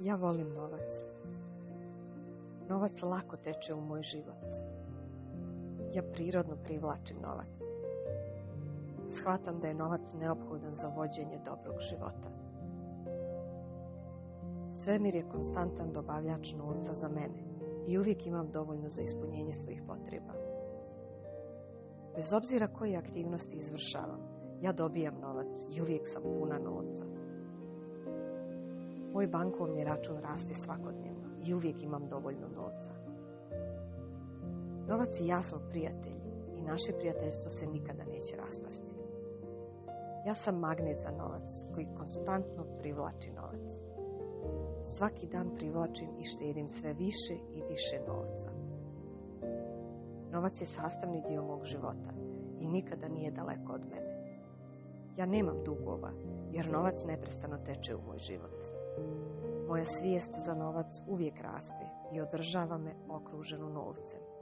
Ja volim novac. Novac lako teče u moj život. Ja prirodno privlačim novac. Shvatam da je novac neophodan za vođenje dobrog života. Svemir je konstantan dobavljač novca za mene i uvijek imam dovoljno za ispunjenje svojih potreba. Bez obzira koje aktivnosti izvršavam, ja dobijam novac i uvijek sam puna novca. Moj bankovni račun raste svakodnevno i uvijek imam dovoljno novca. Novac i ja smo prijatelji i naše prijateljstvo se nikada neće raspasti. Ja sam magnet za novac koji konstantno privlači novac. Svaki dan privlačim i štedim sve više i više novca. Novac je sastavni dio mog života i nikada nije daleko od mene. Ja nemam dugova jer novac neprestano teče u moj život. Moja svijest za novac uvijek raste i održava me okruženu novcem.